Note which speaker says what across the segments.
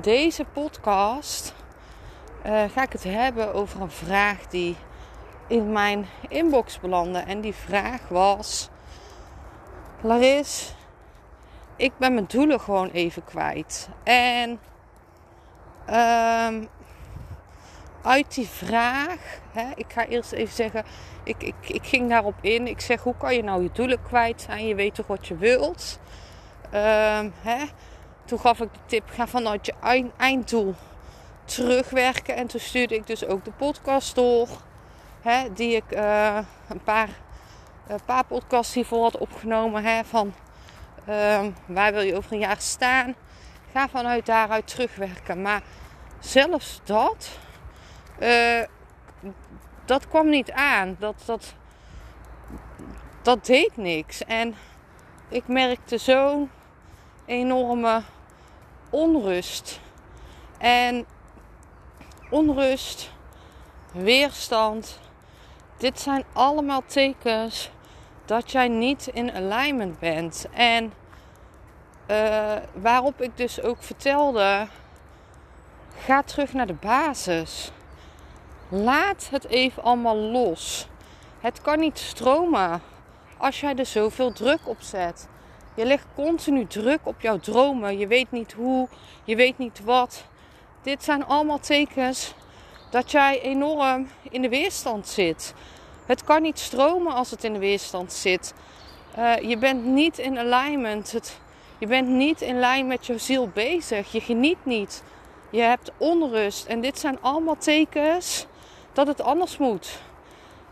Speaker 1: Deze podcast uh, ga ik het hebben over een vraag die in mijn inbox belandde. En die vraag was: Laris, ik ben mijn doelen gewoon even kwijt. En um, uit die vraag, hè, ik ga eerst even zeggen, ik, ik, ik ging daarop in. Ik zeg: hoe kan je nou je doelen kwijt zijn? Je weet toch wat je wilt? Um, hè? Toen gaf ik de tip: ga vanuit je einddoel terugwerken. En toen stuurde ik dus ook de podcast door. Hè, die ik uh, een paar, een paar podcasts hiervoor had opgenomen. Hè, van uh, waar wil je over een jaar staan? Ga vanuit daaruit terugwerken. Maar zelfs dat, uh, dat kwam niet aan. Dat, dat, dat deed niks. En ik merkte zo'n enorme onrust. En onrust, weerstand. Dit zijn allemaal tekens dat jij niet in alignment bent. En uh, waarop ik dus ook vertelde: ga terug naar de basis. Laat het even allemaal los. Het kan niet stromen als jij er zoveel druk op zet. Je legt continu druk op jouw dromen. Je weet niet hoe, je weet niet wat. Dit zijn allemaal tekens dat jij enorm in de weerstand zit. Het kan niet stromen als het in de weerstand zit. Uh, je bent niet in alignment. Het, je bent niet in lijn met je ziel bezig. Je geniet niet. Je hebt onrust. En dit zijn allemaal tekens dat het anders moet.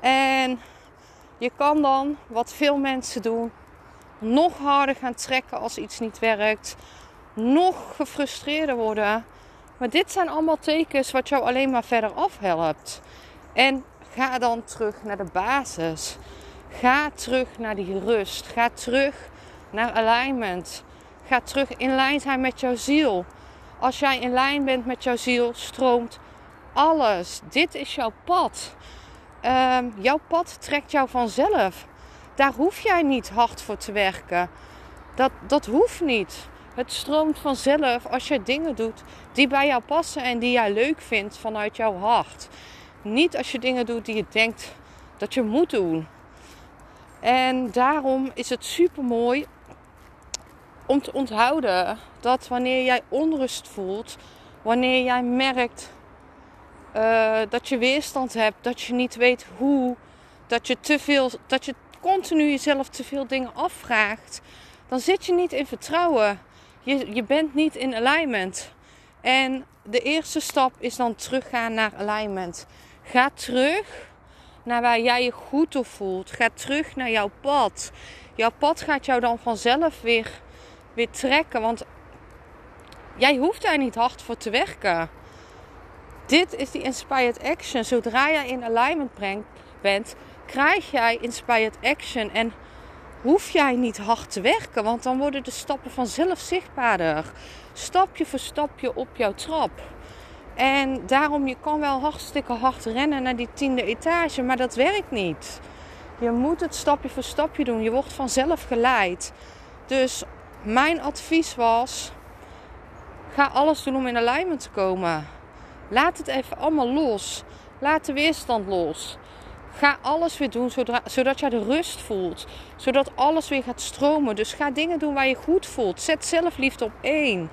Speaker 1: En je kan dan, wat veel mensen doen, nog harder gaan trekken als iets niet werkt. Nog gefrustreerder worden. Maar dit zijn allemaal tekens wat jou alleen maar verder afhelpt. En ga dan terug naar de basis. Ga terug naar die rust. Ga terug naar alignment. Ga terug in lijn zijn met jouw ziel. Als jij in lijn bent met jouw ziel, stroomt alles. Dit is jouw pad. Um, jouw pad trekt jou vanzelf. Daar hoef jij niet hard voor te werken. Dat, dat hoeft niet. Het stroomt vanzelf als je dingen doet die bij jou passen en die jij leuk vindt vanuit jouw hart. Niet als je dingen doet die je denkt dat je moet doen. En daarom is het super mooi om te onthouden dat wanneer jij onrust voelt, wanneer jij merkt uh, dat je weerstand hebt, dat je niet weet hoe, dat je te veel, dat je continu jezelf te veel dingen afvraagt, dan zit je niet in vertrouwen. Je, je bent niet in alignment. En de eerste stap is dan teruggaan naar alignment. Ga terug naar waar jij je goed op voelt. Ga terug naar jouw pad. Jouw pad gaat jou dan vanzelf weer, weer trekken. Want jij hoeft daar niet hard voor te werken. Dit is die inspired action. Zodra jij in alignment bent, krijg jij inspired action. En hoef jij niet hard te werken, want dan worden de stappen vanzelf zichtbaarder. Stapje voor stapje op jouw trap. En daarom, je kan wel hartstikke hard rennen naar die tiende etage, maar dat werkt niet. Je moet het stapje voor stapje doen. Je wordt vanzelf geleid. Dus mijn advies was: ga alles doen om in alignment te komen. Laat het even allemaal los. Laat de weerstand los. Ga alles weer doen zodat jij de rust voelt. Zodat alles weer gaat stromen. Dus ga dingen doen waar je goed voelt. Zet zelfliefde op één.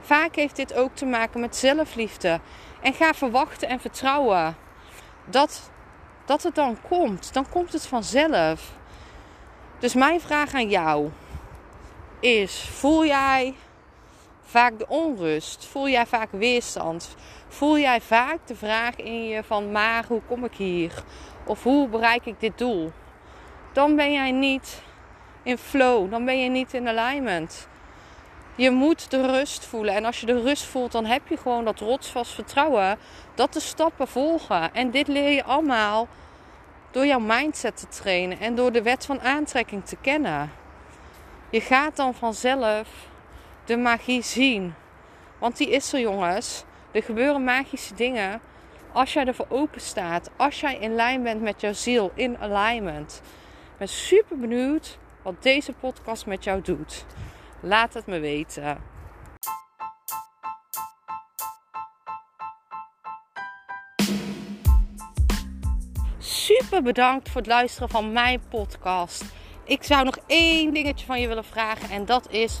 Speaker 1: Vaak heeft dit ook te maken met zelfliefde. En ga verwachten en vertrouwen dat, dat het dan komt. Dan komt het vanzelf. Dus mijn vraag aan jou is: voel jij vaak de onrust? Voel jij vaak weerstand? Voel jij vaak de vraag in je van maar hoe kom ik hier? Of hoe bereik ik dit doel? Dan ben jij niet in flow, dan ben je niet in alignment. Je moet de rust voelen. En als je de rust voelt, dan heb je gewoon dat rotsvast vertrouwen dat de stappen volgen. En dit leer je allemaal door jouw mindset te trainen en door de wet van aantrekking te kennen. Je gaat dan vanzelf de magie zien. Want die is er, jongens. Er gebeuren magische dingen als jij ervoor open staat. Als jij in lijn bent met jouw ziel, in alignment. Ik ben super benieuwd wat deze podcast met jou doet. Laat het me weten. Super bedankt voor het luisteren van mijn podcast. Ik zou nog één dingetje van je willen vragen en dat is: